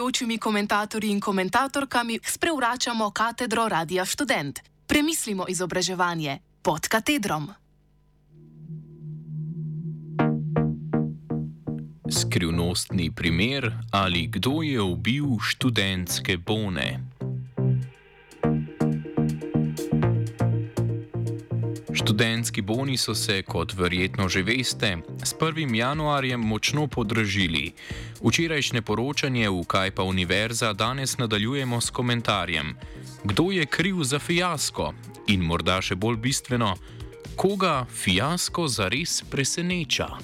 gostujočimi komentatorji in komentatorkami sprevračamo katedro Radia Student. Premislimo izobraževanje pod katedrom. Skrivnostni primer ali kdo je ubil študentske bone. Študentski boni so se, kot verjetno že veste, s 1. januarjem močno podražili. Včerajšnje poročanje v Kajpa Univerza danes nadaljujemo s komentarjem: Kdo je kriv za fiasko? In morda še bolj bistveno, koga fiasko zares preseneča?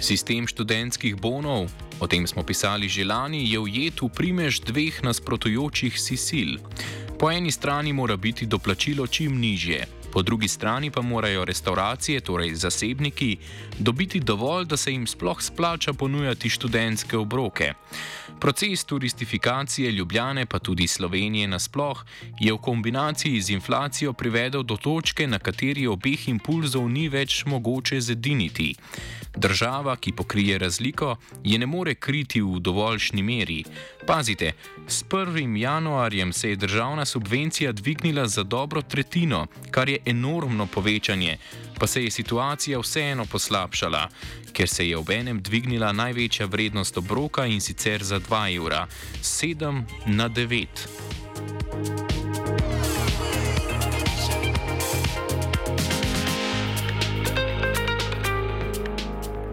Sistem študentskih bonov, o tem smo pisali že lani, je ujet v primež dveh nasprotujočih si sil. Po eni strani mora biti doplačilo čim nižje, po drugi strani pa morajo restauracije, torej zasebniki, dobiti dovolj, da se jim sploh splača ponujati študentske obroke. Proces turistifikacije Ljubljane, pa tudi Slovenije nasploh, je v kombinaciji z inflacijo privedel do točke, na kateri obeh impulzov ni več mogoče zediniti. Država, ki pokrije razliko, je ne more kriti v dovoljšni meri. Pazite, s 1. januarjem se je državna subvencija dvignila za dobro tretjino, kar je enormno povečanje, pa se je situacija vseeno poslabšala, ker se je ob enem dvignila največja vrednost obroka in sicer za 2 evra, 7 na 9.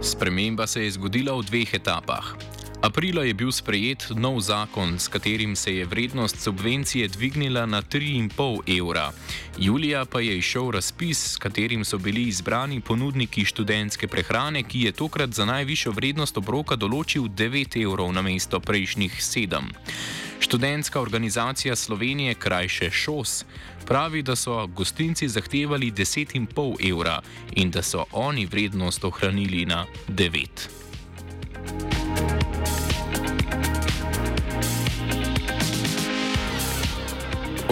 Sprememba se je zgodila v dveh etapah. Aprila je bil sprejet nov zakon, s katerim se je vrednost subvencije dvignila na 3,5 evra. Julija pa je išel razpis, s katerim so bili izbrani ponudniki študentske prehrane, ki je tokrat za najvišjo vrednost obroka določil 9 evrov na mesto prejšnjih 7. Študentska organizacija Slovenije, krajše ŠOS, pravi, da so gostinci zahtevali 10,5 evra in da so oni vrednost ohranili na 9.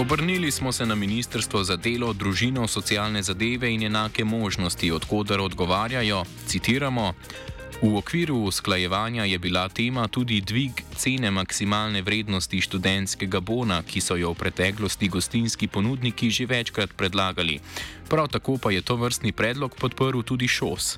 Obrnili smo se na Ministrstvo za delo, družino, socialne zadeve in enake možnosti, odkudar odgovarjajo, citiramo. V okviru usklajevanja je bila tema tudi dvig cene maksimalne vrednosti študentskega bona, ki so jo v preteklosti gostinski ponudniki že večkrat predlagali. Prav tako pa je to vrstni predlog podprl tudi ŠOS.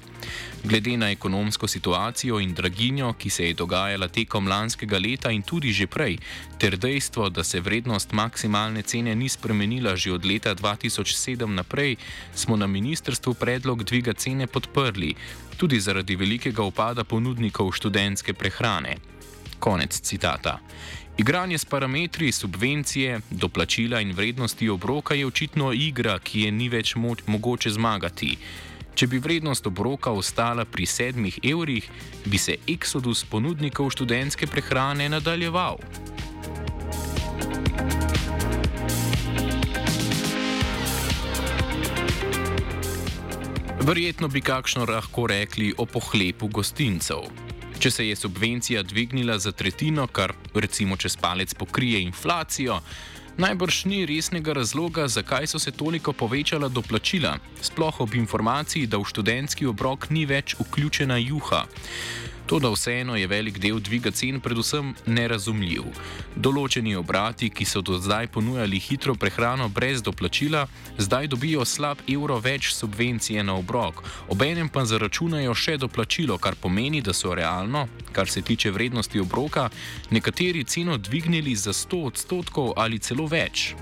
Glede na ekonomsko situacijo in draginjo, ki se je dogajala tekom lanskega leta in tudi že prej, ter dejstvo, da se vrednost maksimalne cene ni spremenila že od leta 2007 naprej, smo na ministrstvu predlog dviga cene podprli, tudi zaradi velikega upada ponudnikov študentske prehrane. Konec citata. Igranje s parametri subvencije, doplačila in vrednosti obroka je očitno igra, ki je ni več mo mogoče zmagati. Če bi vrednost obroka ostala pri sedmih evrih, bi se eksodus ponudnikov študentske prehrane nadaljeval. Verjetno bi kakšno lahko rekli o pohlepu gostincev. Če se je subvencija dvignila za tretjino, kar recimo čez palec pokrije inflacijo, najbrž ni resnega razloga, zakaj so se toliko povečala doplačila, sploh ob informaciji, da v študentski obrok ni več vključena juha. To, da vseeno je velik del dviga cen predvsem nerazumljiv. Določeni obrati, ki so do zdaj ponujali hitro prehrano brez doplačila, zdaj dobijo slab evro več subvencije na obrok, obenem pa zaračunajo še doplačilo, kar pomeni, da so realno, kar se tiče vrednosti obroka, nekateri ceno dvignili za 100 odstotkov ali celo več.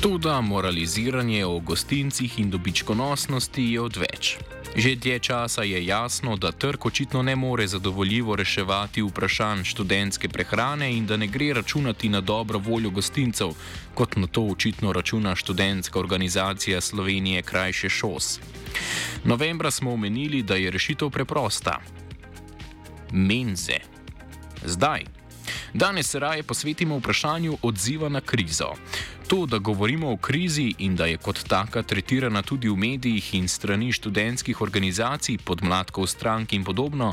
Toda moraliziranje o gostincih in dobičkonosnosti je odveč. Že dlje časa je jasno, da trg očitno ne more zadovoljivo reševati vprašanj študentske prehrane in da ne gre računati na dobro voljo gostincev, kot na to očitno računa študentska organizacija Slovenije krajše ŠOS. Novembra smo omenili, da je rešitev preprosta: menze. Zdaj. Danes se raje posvetimo vprašanju odziva na krizo. To, da govorimo o krizi in da je kot taka tretirana tudi v medijih in strani študentskih organizacij, podmladkov strank in podobno,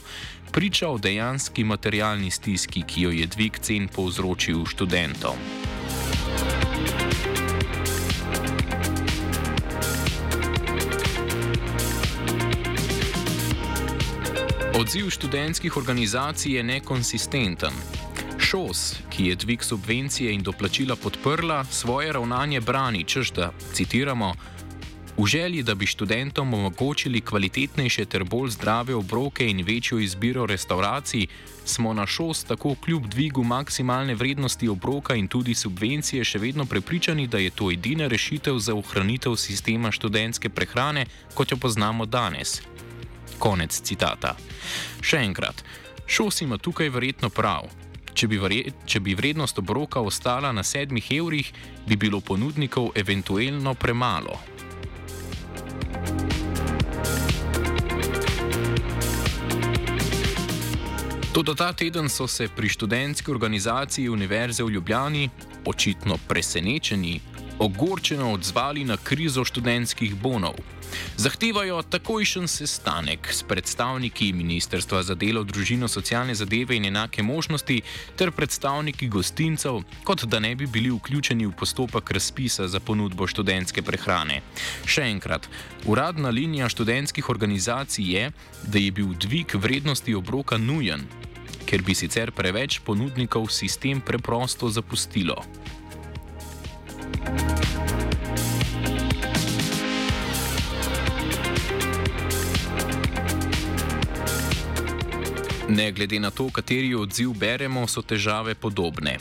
priča o dejanski materialni stiski, ki jo je dvig cen povzročil študentom. Odziv študentskih organizacij je nekonsistenten. ŠOS, ki je dvig subvencije in doplačila podprla, svoje ravnanje brani, čež da, citiramo, v želji, da bi študentom omogočili kvalitetnejše ter bolj zdrave obroke in večjo izbiro restauracij, smo na ŠOS tako kljub dvigu maksimalne vrednosti obroka in tudi subvencije še vedno prepričani, da je to edina rešitev za ohranitev sistema študentske prehrane, kot jo poznamo danes. Konec citata. Še enkrat, ŠOS ima tukaj verjetno prav. Če bi, vre, če bi vrednost obroka ostala na sedmih evrih, bi bilo ponudnikov eventualno premalo. Tudi ta teden so se pri študentski organizaciji Univerze v Ljubljani, očitno presenečeni, ogorčeno odzvali na krizo študentskih bonov. Zahtevajo takojšen sestanek s predstavniki Ministrstva za delo, družino, socialne zadeve in enake možnosti ter predstavniki gostincev, kot da ne bi bili vključeni v postopek razpisa za ponudbo študentske prehrane. Še enkrat, uradna linija študentskih organizacij je, da je bil dvig vrednosti obroka nujen, ker bi sicer preveč ponudnikov sistem preprosto zapustilo. Ne glede na to, kateri odziv beremo, so težave podobne.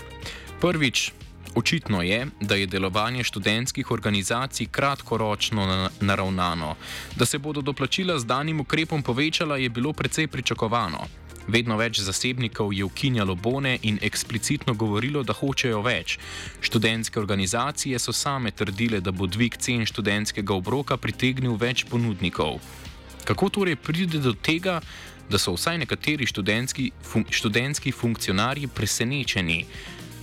Prvič, očitno je, da je delovanje študentskih organizacij kratkoročno naravnano. Da se bodo doplačila z danim ukrepom povečala, je bilo precej pričakovano. Vedno več zasebnikov je ukinjalo bone in eksplicitno govorilo, da hočejo več. Študentske organizacije so same trdile, da bo dvig cen študentskega obroka pritegnil več ponudnikov. Kako torej pride do tega, da so vsaj nekateri študentski, fun, študentski funkcionarji presenečeni.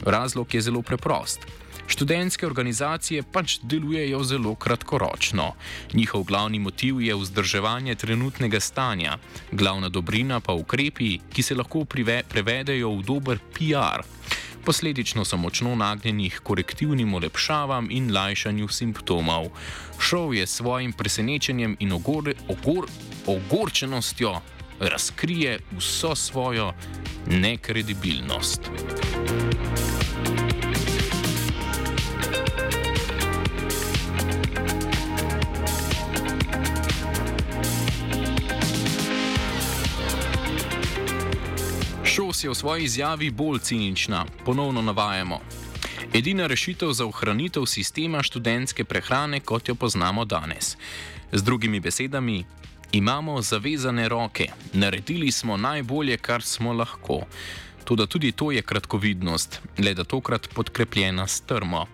Razlog je zelo preprost. Študentske organizacije pač delujejo zelo kratkoročno. Njihov glavni motiv je vzdrževanje trenutnega stanja, glavna dobrina pa ukrepi, ki se lahko prive, prevedejo v dober PR. Posledično so močno nagnjeni k korektivnim olepšavam in lajšanju simptomov. Šov je s svojim presenečenjem in ogor, ogor, ogorčenostjo razkrije vso svojo nekredibilnost. Šos je v svoji izjavi bolj cinična, ponovno navajamo. Edina rešitev za ohranitev sistema študentske prehrane, kot jo poznamo danes. Z drugimi besedami, Imamo zavezane roke, naredili smo najbolje, kar smo lahko. Tudi, tudi to je kratkovidnost, le da tokrat podkrepljena s trmo.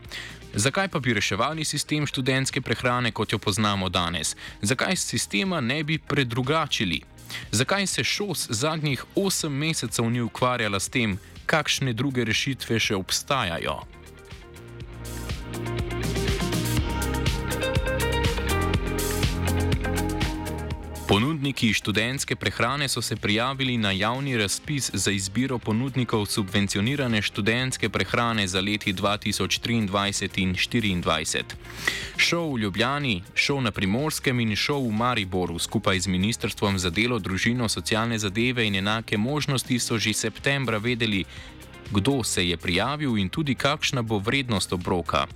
Zakaj pa bi reševali sistem študentske prehrane, kot jo poznamo danes? Zakaj sistema ne bi predrugačili? Zakaj se šos zadnjih 8 mesecev ni ukvarjala s tem, kakšne druge rešitve še obstajajo? Ponudniki študentske prehrane so se prijavili na javni razpis za izbiro ponudnikov subvencionirane študentske prehrane za leti 2023 in 2024. Šov v Ljubljani, šov na Primorskem in šov v Mariboru skupaj z Ministrstvom za delo, družino, socialne zadeve in enake možnosti so že septembra vedeli, kdo se je prijavil in tudi kakšna bo vrednost obroka.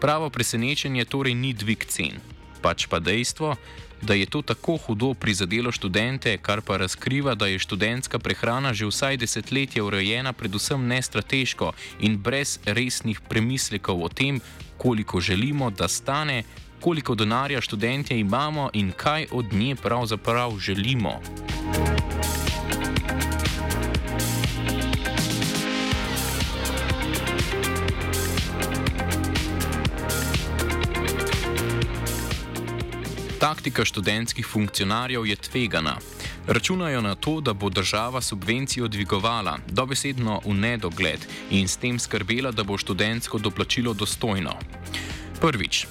Pravo presenečenje torej ni dvig cen, pač pa dejstvo, da je to tako hudo prizadelo študente, kar pa razkriva, da je študentska prehrana že vsaj desetletje urejena predvsem nestrateško in brez resnih premislekov o tem, koliko želimo, da stane, koliko denarja študentje imamo in kaj od nje pravzaprav želimo. Taktika študentskih funkcionarjev je tvegana. Računajo na to, da bo država subvencijo dvigovala dobesedno v nedogled in s tem skrbela, da bo študentsko doplačilo dostojno. Prvič.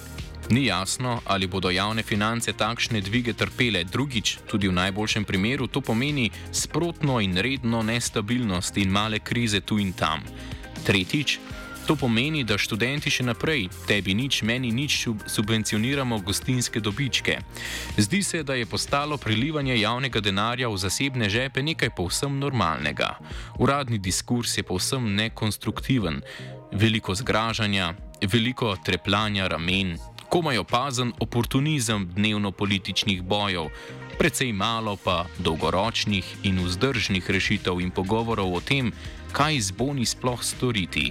Ni jasno, ali bodo javne finance takšne dvige trpele, drugič, tudi v najboljšem primeru, to pomeni sprotno in redno nestabilnost in male krize tu in tam. Tretjič, To pomeni, da študenti še naprej, tebi nič, meni nič, subvencioniramo gostinske dobičke. Zdi se, da je postalo prilivanje javnega denarja v zasebne žepe nekaj povsem normalnega. Uradni diskurs je povsem nekonstruktiven, veliko zgražanja, veliko trepljanja ramen, komaj opazen oportunizem dnevno-političnih bojev. Predvsej malo pa dolgoročnih in vzdržnih rešitev in pogovorov o tem, kaj z boni sploh storiti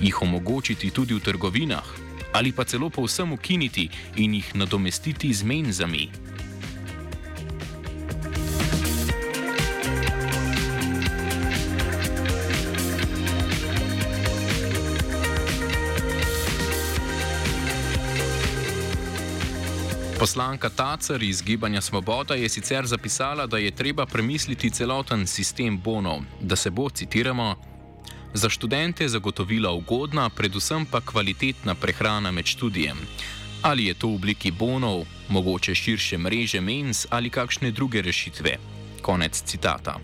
jih omogočiti tudi v trgovinah, ali pa celo povsem ukiniti in jih nadomestiti z menzami. Poslanka Tacer iz Gibanja Svoboda je sicer zapisala, da je treba premisliti celoten sistem bonov, da se bo, citiramo, za študente zagotovila ugodna, predvsem pa kvalitetna prehrana med študijem. Ali je to v obliki bonov, mogoče širše mreže mens ali kakšne druge rešitve. Konec citata.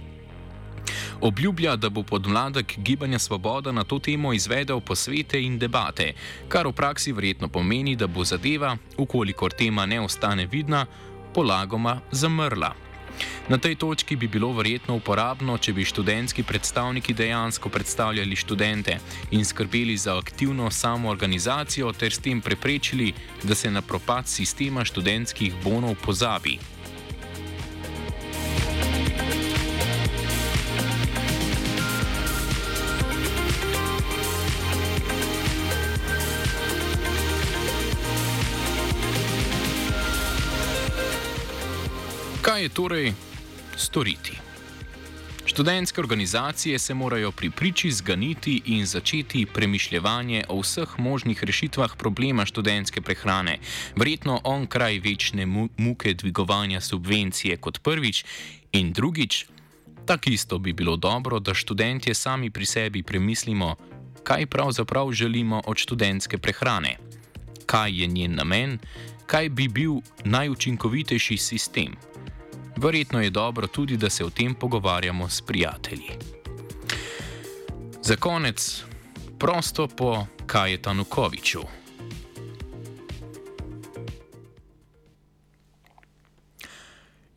Obljublja, da bo podmladek Gibanja Svoboda na to temo izvedel posvete in debate, kar v praksi verjetno pomeni, da bo zadeva, ukolikor tema ne ostane vidna, polagoma zamrla. Na tej točki bi bilo verjetno uporabno, če bi študentski predstavniki dejansko predstavljali študente in skrbeli za aktivno samoorganizacijo ter s tem preprečili, da se na propad sistema študentskih bonov pozabi. Je torej storiti? Študentske organizacije se morajo pri priči zganiti in začeti premišljanje o vseh možnih rešitvah problema študentske prehrane, verjetno on kraj večne muke dvigovanja subvencije kot prvič in drugič. Tako isto bi bilo dobro, da študentje sami pri sebi premislimo, kaj pravzaprav želimo od študentske prehrane, kaj je njen namen, kaj bi bil najučinkovitejši sistem. Verjetno je dobro tudi, da se o tem pogovarjamo s prijatelji. Za konec, prosto po Kajetanu Koviču.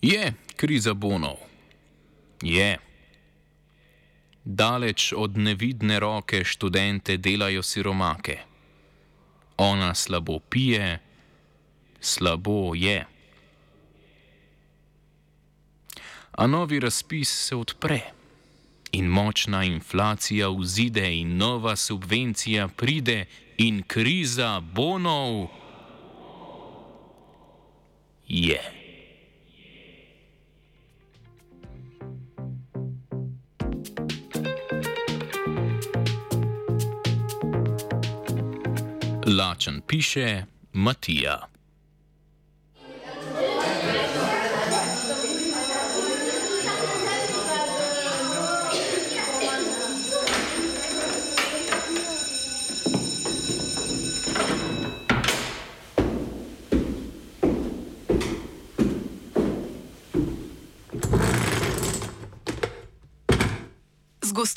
Je kriza bonov? Je. Daleč od nevidne roke študente delajo siromake. Ona slabo pije, slabo je a novi razpis se odpre. In močna inflacija vzide, in nova subvencija pride, in kriza bonov je. Lačen piše Matija.